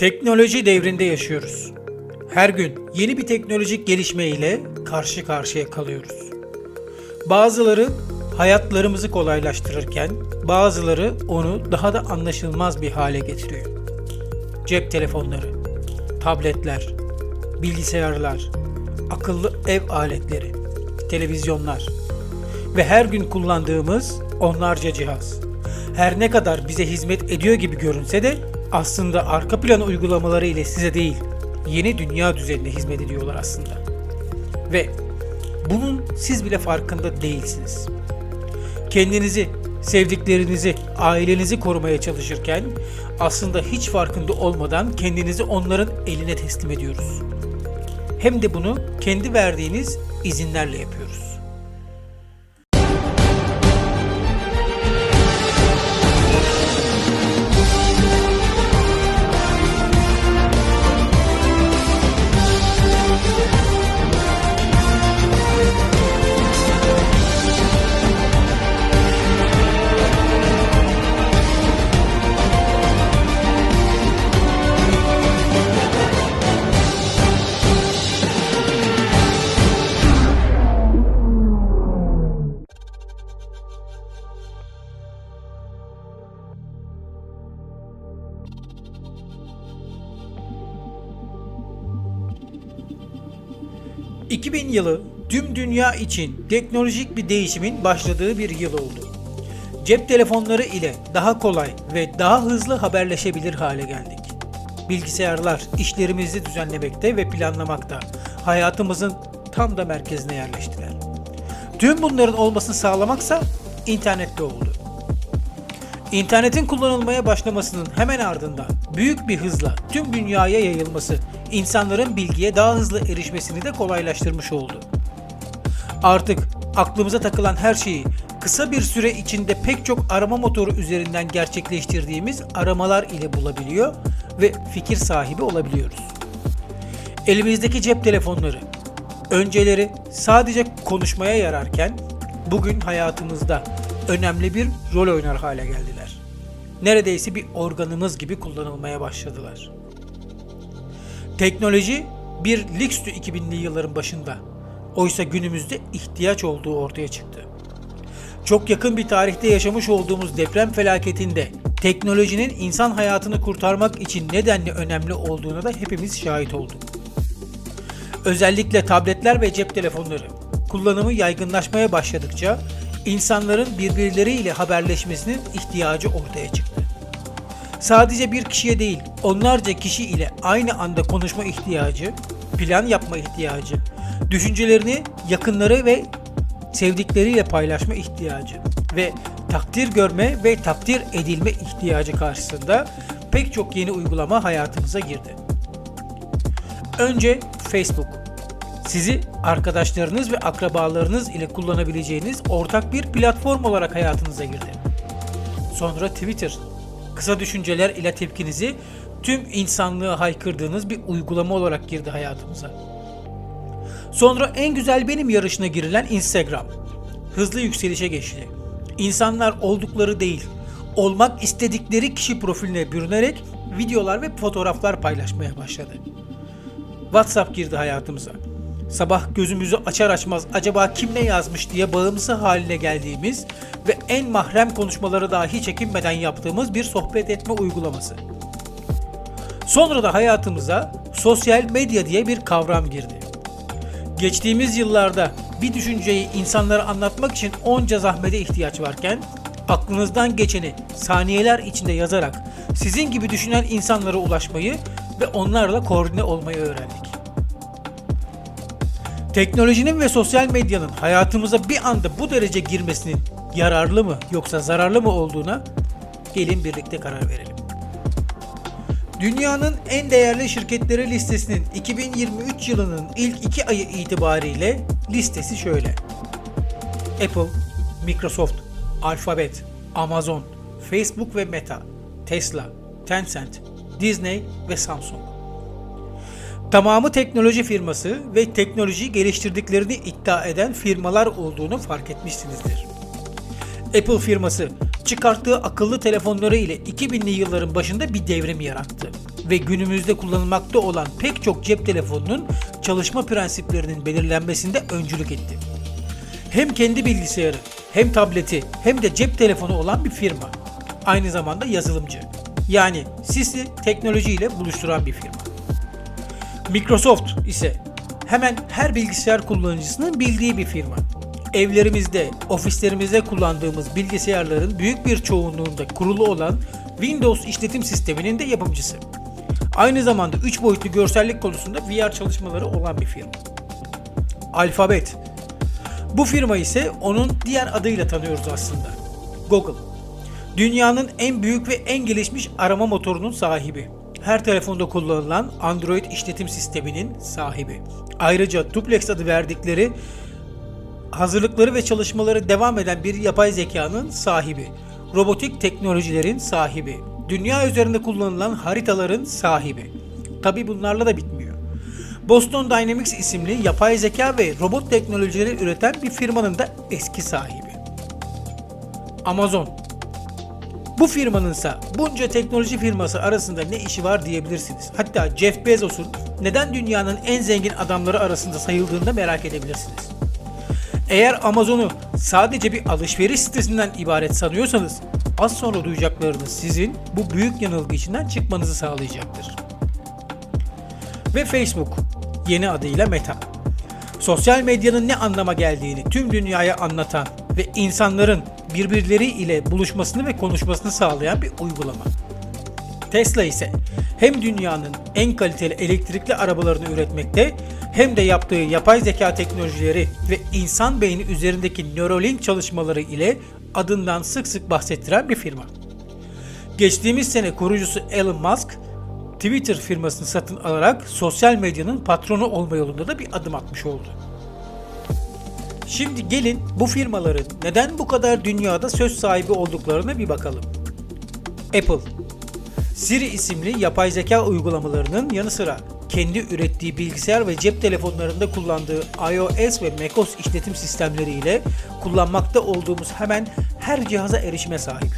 Teknoloji devrinde yaşıyoruz. Her gün yeni bir teknolojik gelişme ile karşı karşıya kalıyoruz. Bazıları hayatlarımızı kolaylaştırırken bazıları onu daha da anlaşılmaz bir hale getiriyor. Cep telefonları, tabletler, bilgisayarlar, akıllı ev aletleri, televizyonlar ve her gün kullandığımız onlarca cihaz. Her ne kadar bize hizmet ediyor gibi görünse de aslında arka plan uygulamaları ile size değil, yeni dünya düzenine hizmet ediyorlar aslında. Ve bunun siz bile farkında değilsiniz. Kendinizi, sevdiklerinizi, ailenizi korumaya çalışırken aslında hiç farkında olmadan kendinizi onların eline teslim ediyoruz. Hem de bunu kendi verdiğiniz izinlerle yapıyoruz. 2000 yılı tüm dünya için teknolojik bir değişimin başladığı bir yıl oldu. Cep telefonları ile daha kolay ve daha hızlı haberleşebilir hale geldik. Bilgisayarlar işlerimizi düzenlemekte ve planlamakta, hayatımızın tam da merkezine yerleştiler. Tüm bunların olmasını sağlamaksa internette oldu. İnternetin kullanılmaya başlamasının hemen ardından büyük bir hızla tüm dünyaya yayılması insanların bilgiye daha hızlı erişmesini de kolaylaştırmış oldu. Artık aklımıza takılan her şeyi kısa bir süre içinde pek çok arama motoru üzerinden gerçekleştirdiğimiz aramalar ile bulabiliyor ve fikir sahibi olabiliyoruz. Elimizdeki cep telefonları önceleri sadece konuşmaya yararken bugün hayatımızda önemli bir rol oynar hale geldiler. Neredeyse bir organımız gibi kullanılmaya başladılar. Teknoloji bir lükstü 2000'li yılların başında. Oysa günümüzde ihtiyaç olduğu ortaya çıktı. Çok yakın bir tarihte yaşamış olduğumuz deprem felaketinde teknolojinin insan hayatını kurtarmak için nedenli önemli olduğuna da hepimiz şahit olduk. Özellikle tabletler ve cep telefonları kullanımı yaygınlaşmaya başladıkça insanların birbirleriyle haberleşmesinin ihtiyacı ortaya çıktı. Sadece bir kişiye değil, onlarca kişi ile aynı anda konuşma ihtiyacı, plan yapma ihtiyacı, düşüncelerini yakınları ve sevdikleriyle paylaşma ihtiyacı ve takdir görme ve takdir edilme ihtiyacı karşısında pek çok yeni uygulama hayatımıza girdi. Önce Facebook. Sizi arkadaşlarınız ve akrabalarınız ile kullanabileceğiniz ortak bir platform olarak hayatınıza girdi. Sonra Twitter kısa düşünceler ile tepkinizi tüm insanlığa haykırdığınız bir uygulama olarak girdi hayatımıza. Sonra en güzel benim yarışına girilen Instagram. Hızlı yükselişe geçti. İnsanlar oldukları değil, olmak istedikleri kişi profiline bürünerek videolar ve fotoğraflar paylaşmaya başladı. WhatsApp girdi hayatımıza. Sabah gözümüzü açar açmaz acaba kim ne yazmış diye bağımlısı haline geldiğimiz ve en mahrem konuşmaları dahi çekinmeden yaptığımız bir sohbet etme uygulaması. Sonra da hayatımıza sosyal medya diye bir kavram girdi. Geçtiğimiz yıllarda bir düşünceyi insanlara anlatmak için onca zahmete ihtiyaç varken aklınızdan geçeni saniyeler içinde yazarak sizin gibi düşünen insanlara ulaşmayı ve onlarla koordine olmayı öğrendik. Teknolojinin ve sosyal medyanın hayatımıza bir anda bu derece girmesinin yararlı mı yoksa zararlı mı olduğuna gelin birlikte karar verelim. Dünyanın en değerli şirketleri listesinin 2023 yılının ilk iki ayı itibariyle listesi şöyle. Apple, Microsoft, Alphabet, Amazon, Facebook ve Meta, Tesla, Tencent, Disney ve Samsung. Tamamı teknoloji firması ve teknoloji geliştirdiklerini iddia eden firmalar olduğunu fark etmişsinizdir. Apple firması çıkarttığı akıllı telefonları ile 2000'li yılların başında bir devrim yarattı ve günümüzde kullanılmakta olan pek çok cep telefonunun çalışma prensiplerinin belirlenmesinde öncülük etti. Hem kendi bilgisayarı, hem tableti, hem de cep telefonu olan bir firma. Aynı zamanda yazılımcı. Yani sizi teknolojiyle buluşturan bir firma. Microsoft ise hemen her bilgisayar kullanıcısının bildiği bir firma. Evlerimizde, ofislerimizde kullandığımız bilgisayarların büyük bir çoğunluğunda kurulu olan Windows işletim sisteminin de yapımcısı. Aynı zamanda 3 boyutlu görsellik konusunda VR çalışmaları olan bir firma. Alphabet. Bu firma ise onun diğer adıyla tanıyoruz aslında. Google. Dünyanın en büyük ve en gelişmiş arama motorunun sahibi. Her telefonda kullanılan Android işletim sisteminin sahibi. Ayrıca Duplex adı verdikleri hazırlıkları ve çalışmaları devam eden bir yapay zekanın sahibi. Robotik teknolojilerin sahibi. Dünya üzerinde kullanılan haritaların sahibi. Tabi bunlarla da bitmiyor. Boston Dynamics isimli yapay zeka ve robot teknolojileri üreten bir firmanın da eski sahibi. Amazon bu firmanın ise bunca teknoloji firması arasında ne işi var diyebilirsiniz. Hatta Jeff Bezos'un neden dünyanın en zengin adamları arasında sayıldığını da merak edebilirsiniz. Eğer Amazon'u sadece bir alışveriş sitesinden ibaret sanıyorsanız az sonra duyacaklarınız sizin bu büyük yanılgı içinden çıkmanızı sağlayacaktır. Ve Facebook yeni adıyla Meta. Sosyal medyanın ne anlama geldiğini tüm dünyaya anlatan ve insanların birbirleri ile buluşmasını ve konuşmasını sağlayan bir uygulama. Tesla ise hem dünyanın en kaliteli elektrikli arabalarını üretmekte hem de yaptığı yapay zeka teknolojileri ve insan beyni üzerindeki Neuralink çalışmaları ile adından sık sık bahsettiren bir firma. Geçtiğimiz sene kurucusu Elon Musk, Twitter firmasını satın alarak sosyal medyanın patronu olma yolunda da bir adım atmış oldu. Şimdi gelin bu firmaların neden bu kadar dünyada söz sahibi olduklarına bir bakalım. Apple Siri isimli yapay zeka uygulamalarının yanı sıra kendi ürettiği bilgisayar ve cep telefonlarında kullandığı iOS ve macOS işletim sistemleriyle kullanmakta olduğumuz hemen her cihaza erişime sahip.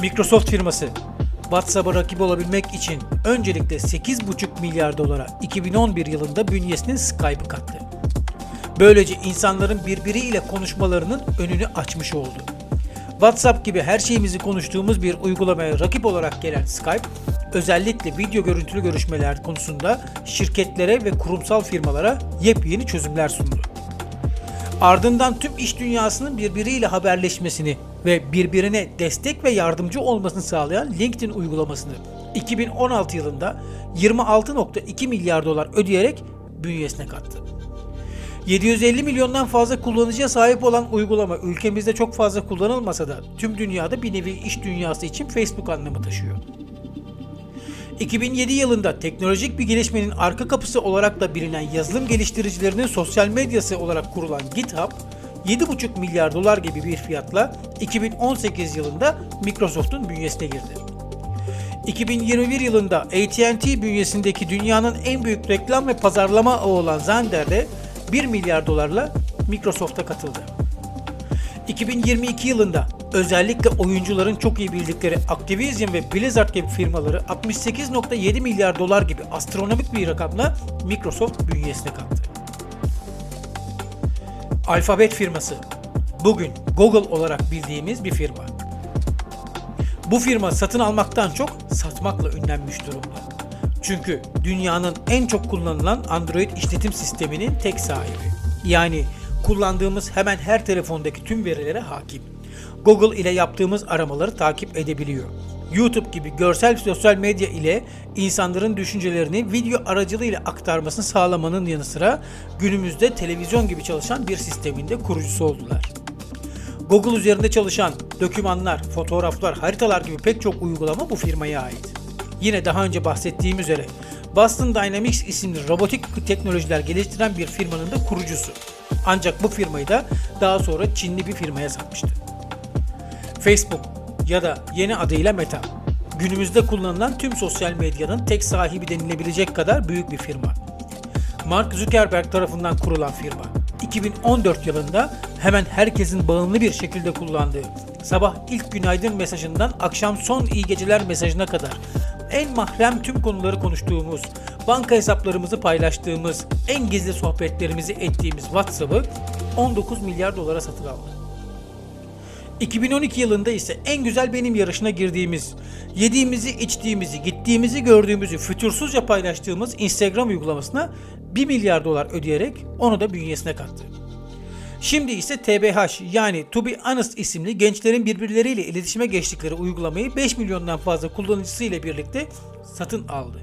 Microsoft firması WhatsApp'a rakip olabilmek için öncelikle 8,5 milyar dolara 2011 yılında bünyesine Skype'ı kattı. Böylece insanların birbiriyle konuşmalarının önünü açmış oldu. WhatsApp gibi her şeyimizi konuştuğumuz bir uygulamaya rakip olarak gelen Skype, özellikle video görüntülü görüşmeler konusunda şirketlere ve kurumsal firmalara yepyeni çözümler sundu. Ardından tüm iş dünyasının birbiriyle haberleşmesini ve birbirine destek ve yardımcı olmasını sağlayan LinkedIn uygulamasını 2016 yılında 26.2 milyar dolar ödeyerek bünyesine kattı. 750 milyondan fazla kullanıcıya sahip olan uygulama ülkemizde çok fazla kullanılmasa da tüm dünyada bir nevi iş dünyası için Facebook anlamı taşıyor. 2007 yılında teknolojik bir gelişmenin arka kapısı olarak da bilinen yazılım geliştiricilerinin sosyal medyası olarak kurulan GitHub, 7,5 milyar dolar gibi bir fiyatla 2018 yılında Microsoft'un bünyesine girdi. 2021 yılında AT&T bünyesindeki dünyanın en büyük reklam ve pazarlama ağı olan Zander de 1 milyar dolarla Microsoft'a katıldı. 2022 yılında özellikle oyuncuların çok iyi bildikleri Activision ve Blizzard gibi firmaları 68.7 milyar dolar gibi astronomik bir rakamla Microsoft bünyesine kattı. Alphabet firması bugün Google olarak bildiğimiz bir firma. Bu firma satın almaktan çok satmakla ünlenmiş durumda. Çünkü dünyanın en çok kullanılan Android işletim sisteminin tek sahibi. Yani kullandığımız hemen her telefondaki tüm verilere hakim. Google ile yaptığımız aramaları takip edebiliyor. YouTube gibi görsel sosyal medya ile insanların düşüncelerini video aracılığıyla aktarmasını sağlamanın yanı sıra günümüzde televizyon gibi çalışan bir sistemin de kurucusu oldular. Google üzerinde çalışan dokümanlar, fotoğraflar, haritalar gibi pek çok uygulama bu firmaya ait. Yine daha önce bahsettiğim üzere Boston Dynamics isimli robotik teknolojiler geliştiren bir firmanın da kurucusu. Ancak bu firmayı da daha sonra Çinli bir firmaya satmıştı. Facebook ya da yeni adıyla Meta günümüzde kullanılan tüm sosyal medyanın tek sahibi denilebilecek kadar büyük bir firma. Mark Zuckerberg tarafından kurulan firma 2014 yılında hemen herkesin bağımlı bir şekilde kullandığı sabah ilk günaydın mesajından akşam son iyi geceler mesajına kadar en mahrem tüm konuları konuştuğumuz, banka hesaplarımızı paylaştığımız, en gizli sohbetlerimizi ettiğimiz WhatsApp'ı 19 milyar dolara satın aldı. 2012 yılında ise en güzel benim yarışına girdiğimiz, yediğimizi, içtiğimizi, gittiğimizi, gördüğümüzü fütursuzca paylaştığımız Instagram uygulamasına 1 milyar dolar ödeyerek onu da bünyesine kattı. Şimdi ise TBH yani To Be Honest isimli gençlerin birbirleriyle iletişime geçtikleri uygulamayı 5 milyondan fazla kullanıcısı ile birlikte satın aldı.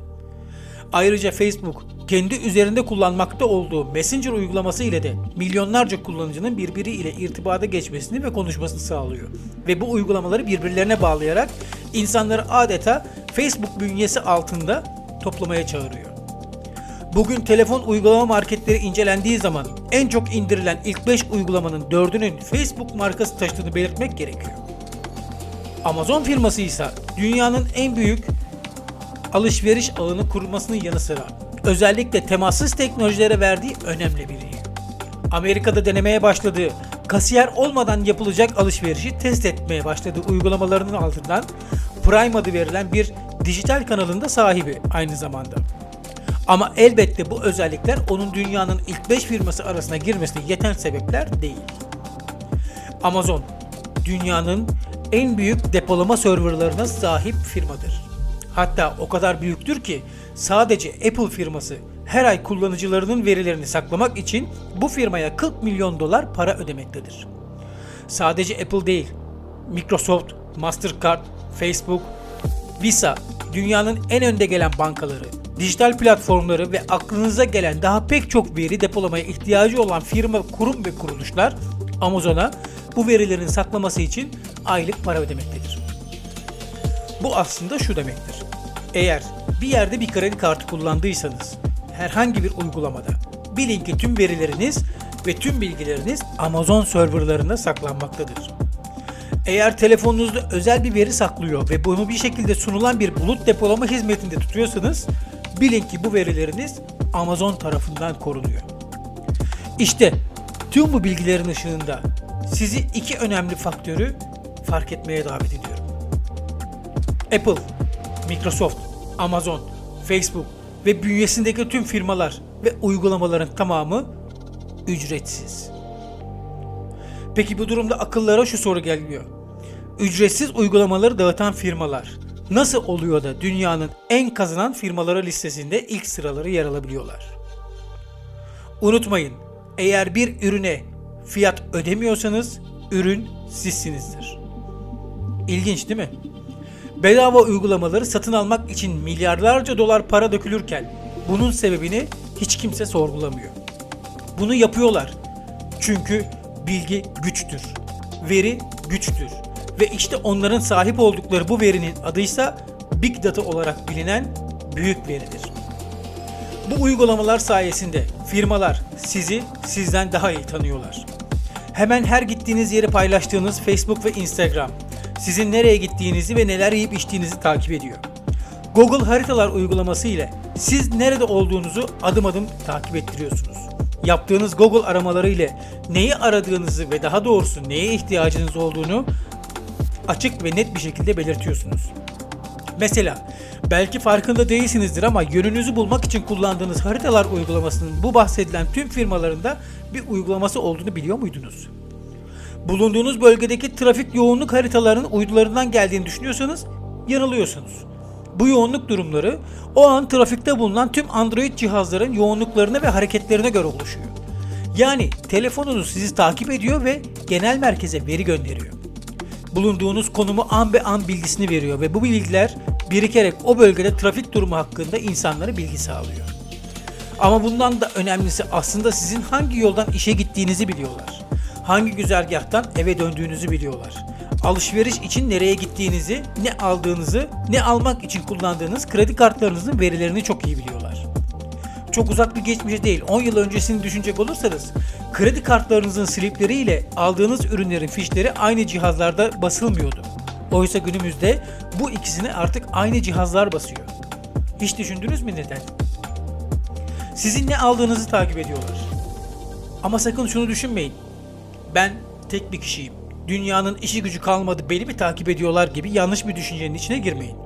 Ayrıca Facebook kendi üzerinde kullanmakta olduğu Messenger uygulaması ile de milyonlarca kullanıcının birbiriyle irtibata geçmesini ve konuşmasını sağlıyor. Ve bu uygulamaları birbirlerine bağlayarak insanları adeta Facebook bünyesi altında toplamaya çağırıyor. Bugün telefon uygulama marketleri incelendiği zaman en çok indirilen ilk 5 uygulamanın 4'ünün Facebook markası taşıdığını belirtmek gerekiyor. Amazon firması ise dünyanın en büyük alışveriş ağını kurmasının yanı sıra özellikle temassız teknolojilere verdiği önemli biri. Amerika'da denemeye başladığı kasiyer olmadan yapılacak alışverişi test etmeye başladığı uygulamalarının altından Prime adı verilen bir dijital kanalında sahibi aynı zamanda. Ama elbette bu özellikler onun dünyanın ilk 5 firması arasına girmesine yeten sebepler değil. Amazon, dünyanın en büyük depolama serverlarına sahip firmadır. Hatta o kadar büyüktür ki sadece Apple firması her ay kullanıcılarının verilerini saklamak için bu firmaya 40 milyon dolar para ödemektedir. Sadece Apple değil, Microsoft, Mastercard, Facebook, Visa dünyanın en önde gelen bankaları, dijital platformları ve aklınıza gelen daha pek çok veri depolamaya ihtiyacı olan firma, kurum ve kuruluşlar Amazon'a bu verilerin saklaması için aylık para ödemektedir. Bu aslında şu demektir. Eğer bir yerde bir kredi kartı kullandıysanız herhangi bir uygulamada bilin ki tüm verileriniz ve tüm bilgileriniz Amazon serverlarında saklanmaktadır. Eğer telefonunuzda özel bir veri saklıyor ve bunu bir şekilde sunulan bir bulut depolama hizmetinde tutuyorsanız bilin ki bu verileriniz Amazon tarafından korunuyor. İşte tüm bu bilgilerin ışığında sizi iki önemli faktörü fark etmeye davet ediyorum. Apple, Microsoft, Amazon, Facebook ve bünyesindeki tüm firmalar ve uygulamaların tamamı ücretsiz. Peki bu durumda akıllara şu soru geliyor. Ücretsiz uygulamaları dağıtan firmalar nasıl oluyor da dünyanın en kazanan firmaları listesinde ilk sıraları yer alabiliyorlar? Unutmayın, eğer bir ürüne fiyat ödemiyorsanız ürün sizsinizdir. İlginç değil mi? Bedava uygulamaları satın almak için milyarlarca dolar para dökülürken bunun sebebini hiç kimse sorgulamıyor. Bunu yapıyorlar. Çünkü bilgi güçtür. Veri güçtür. Ve işte onların sahip oldukları bu verinin adıysa Big Data olarak bilinen büyük veridir. Bu uygulamalar sayesinde firmalar sizi sizden daha iyi tanıyorlar. Hemen her gittiğiniz yeri paylaştığınız Facebook ve Instagram sizin nereye gittiğinizi ve neler yiyip içtiğinizi takip ediyor. Google Haritalar uygulaması ile siz nerede olduğunuzu adım adım takip ettiriyorsunuz. Yaptığınız Google aramaları ile neyi aradığınızı ve daha doğrusu neye ihtiyacınız olduğunu açık ve net bir şekilde belirtiyorsunuz. Mesela belki farkında değilsinizdir ama yönünüzü bulmak için kullandığınız haritalar uygulamasının bu bahsedilen tüm firmalarında bir uygulaması olduğunu biliyor muydunuz? Bulunduğunuz bölgedeki trafik yoğunluk haritalarının uydularından geldiğini düşünüyorsanız yanılıyorsunuz. Bu yoğunluk durumları o an trafikte bulunan tüm Android cihazların yoğunluklarına ve hareketlerine göre oluşuyor. Yani telefonunuz sizi takip ediyor ve genel merkeze veri gönderiyor. Bulunduğunuz konumu an be an bilgisini veriyor ve bu bilgiler birikerek o bölgede trafik durumu hakkında insanlara bilgi sağlıyor. Ama bundan da önemlisi aslında sizin hangi yoldan işe gittiğinizi biliyorlar. Hangi güzergahtan eve döndüğünüzü biliyorlar. Alışveriş için nereye gittiğinizi, ne aldığınızı, ne almak için kullandığınız kredi kartlarınızın verilerini çok iyi biliyorlar. Çok uzak bir geçmişe değil, 10 yıl öncesini düşünecek olursanız kredi kartlarınızın slipleri ile aldığınız ürünlerin fişleri aynı cihazlarda basılmıyordu. Oysa günümüzde bu ikisini artık aynı cihazlar basıyor. Hiç düşündünüz mü neden? Sizin ne aldığınızı takip ediyorlar. Ama sakın şunu düşünmeyin. Ben tek bir kişiyim. Dünyanın işi gücü kalmadı beni mi takip ediyorlar gibi yanlış bir düşüncenin içine girmeyin.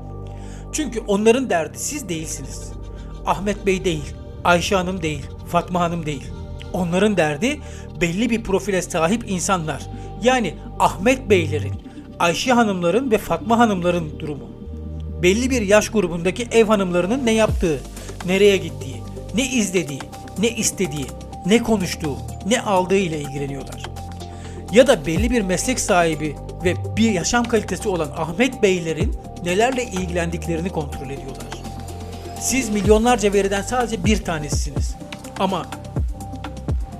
Çünkü onların derdi siz değilsiniz. Ahmet Bey değil, Ayşe Hanım değil, Fatma Hanım değil. Onların derdi belli bir profile sahip insanlar. Yani Ahmet Beylerin, Ayşe Hanımların ve Fatma Hanımların durumu. Belli bir yaş grubundaki ev hanımlarının ne yaptığı, nereye gittiği, ne izlediği, ne istediği, ne konuştuğu, ne aldığı ile ilgileniyorlar. Ya da belli bir meslek sahibi ve bir yaşam kalitesi olan Ahmet Beylerin nelerle ilgilendiklerini kontrol ediyorlar. Siz milyonlarca veriden sadece bir tanesisiniz. Ama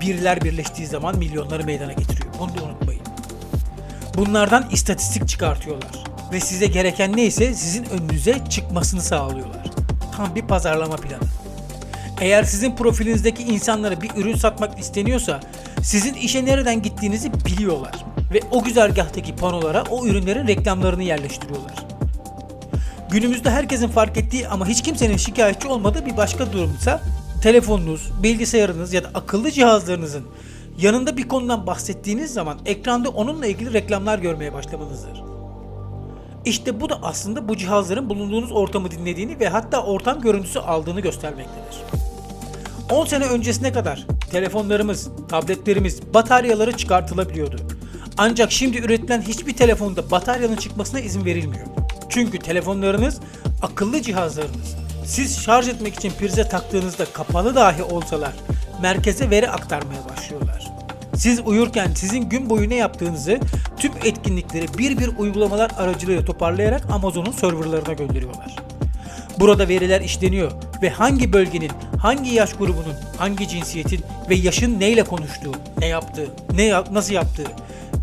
birler birleştiği zaman milyonları meydana getiriyor. Bunu da unutmayın. Bunlardan istatistik çıkartıyorlar. Ve size gereken neyse sizin önünüze çıkmasını sağlıyorlar. Tam bir pazarlama planı. Eğer sizin profilinizdeki insanlara bir ürün satmak isteniyorsa sizin işe nereden gittiğinizi biliyorlar. Ve o güzergahtaki panolara o ürünlerin reklamlarını yerleştiriyorlar. Günümüzde herkesin fark ettiği ama hiç kimsenin şikayetçi olmadığı bir başka durumsa telefonunuz, bilgisayarınız ya da akıllı cihazlarınızın yanında bir konudan bahsettiğiniz zaman ekranda onunla ilgili reklamlar görmeye başlamanızdır. İşte bu da aslında bu cihazların bulunduğunuz ortamı dinlediğini ve hatta ortam görüntüsü aldığını göstermektedir. 10 sene öncesine kadar telefonlarımız, tabletlerimiz, bataryaları çıkartılabiliyordu. Ancak şimdi üretilen hiçbir telefonda bataryanın çıkmasına izin verilmiyor. Çünkü telefonlarınız akıllı cihazlarınız. Siz şarj etmek için prize taktığınızda kapalı dahi olsalar merkeze veri aktarmaya başlıyorlar. Siz uyurken sizin gün boyu ne yaptığınızı tüm etkinlikleri bir bir uygulamalar aracılığıyla toparlayarak Amazon'un serverlarına gönderiyorlar. Burada veriler işleniyor ve hangi bölgenin, hangi yaş grubunun, hangi cinsiyetin ve yaşın neyle konuştuğu, ne yaptığı, ne nasıl yaptığı,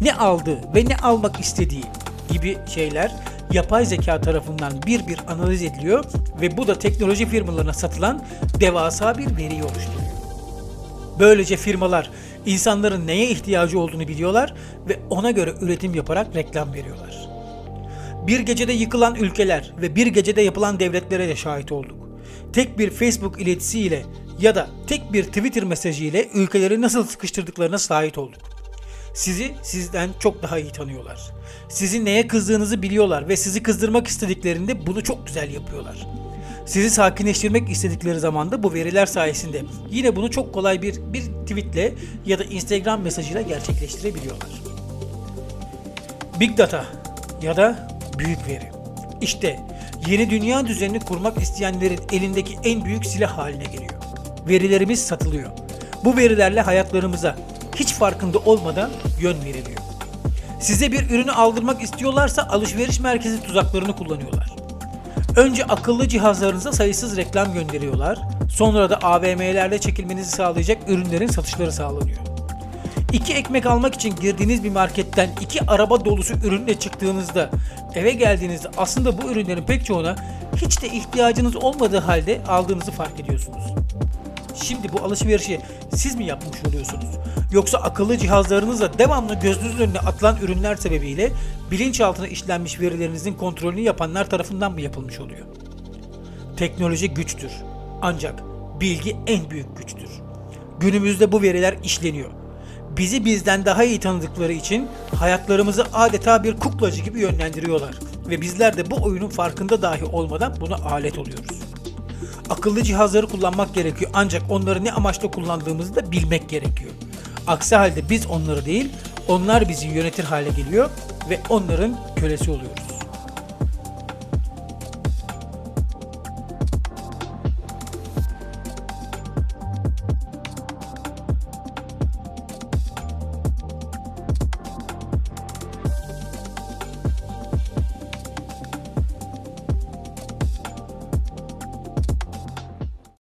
ne aldığı ve ne almak istediği gibi şeyler yapay zeka tarafından bir bir analiz ediliyor ve bu da teknoloji firmalarına satılan devasa bir veriyi oluşturuyor. Böylece firmalar insanların neye ihtiyacı olduğunu biliyorlar ve ona göre üretim yaparak reklam veriyorlar. Bir gecede yıkılan ülkeler ve bir gecede yapılan devletlere de şahit olduk. Tek bir Facebook iletisiyle ya da tek bir Twitter mesajı ile ülkeleri nasıl sıkıştırdıklarına şahit olduk. Sizi sizden çok daha iyi tanıyorlar. Sizin neye kızdığınızı biliyorlar ve sizi kızdırmak istediklerinde bunu çok güzel yapıyorlar. Sizi sakinleştirmek istedikleri zaman da bu veriler sayesinde yine bunu çok kolay bir bir tweetle ya da Instagram mesajıyla gerçekleştirebiliyorlar. Big Data ya da büyük veri. İşte yeni dünya düzenini kurmak isteyenlerin elindeki en büyük silah haline geliyor. Verilerimiz satılıyor. Bu verilerle hayatlarımıza hiç farkında olmadan yön veriliyor. Size bir ürünü aldırmak istiyorlarsa alışveriş merkezi tuzaklarını kullanıyorlar. Önce akıllı cihazlarınıza sayısız reklam gönderiyorlar. Sonra da AVM'lerde çekilmenizi sağlayacak ürünlerin satışları sağlanıyor. İki ekmek almak için girdiğiniz bir marketten iki araba dolusu ürünle çıktığınızda eve geldiğinizde aslında bu ürünlerin pek çoğuna hiç de ihtiyacınız olmadığı halde aldığınızı fark ediyorsunuz. Şimdi bu alışverişi siz mi yapmış oluyorsunuz? Yoksa akıllı cihazlarınızla devamlı gözünüzün önüne atılan ürünler sebebiyle bilinçaltına işlenmiş verilerinizin kontrolünü yapanlar tarafından mı yapılmış oluyor? Teknoloji güçtür. Ancak bilgi en büyük güçtür. Günümüzde bu veriler işleniyor. Bizi bizden daha iyi tanıdıkları için hayatlarımızı adeta bir kuklacı gibi yönlendiriyorlar ve bizler de bu oyunun farkında dahi olmadan buna alet oluyoruz. Akıllı cihazları kullanmak gerekiyor ancak onları ne amaçla kullandığımızı da bilmek gerekiyor. Aksi halde biz onları değil, onlar bizi yönetir hale geliyor ve onların kölesi oluyoruz.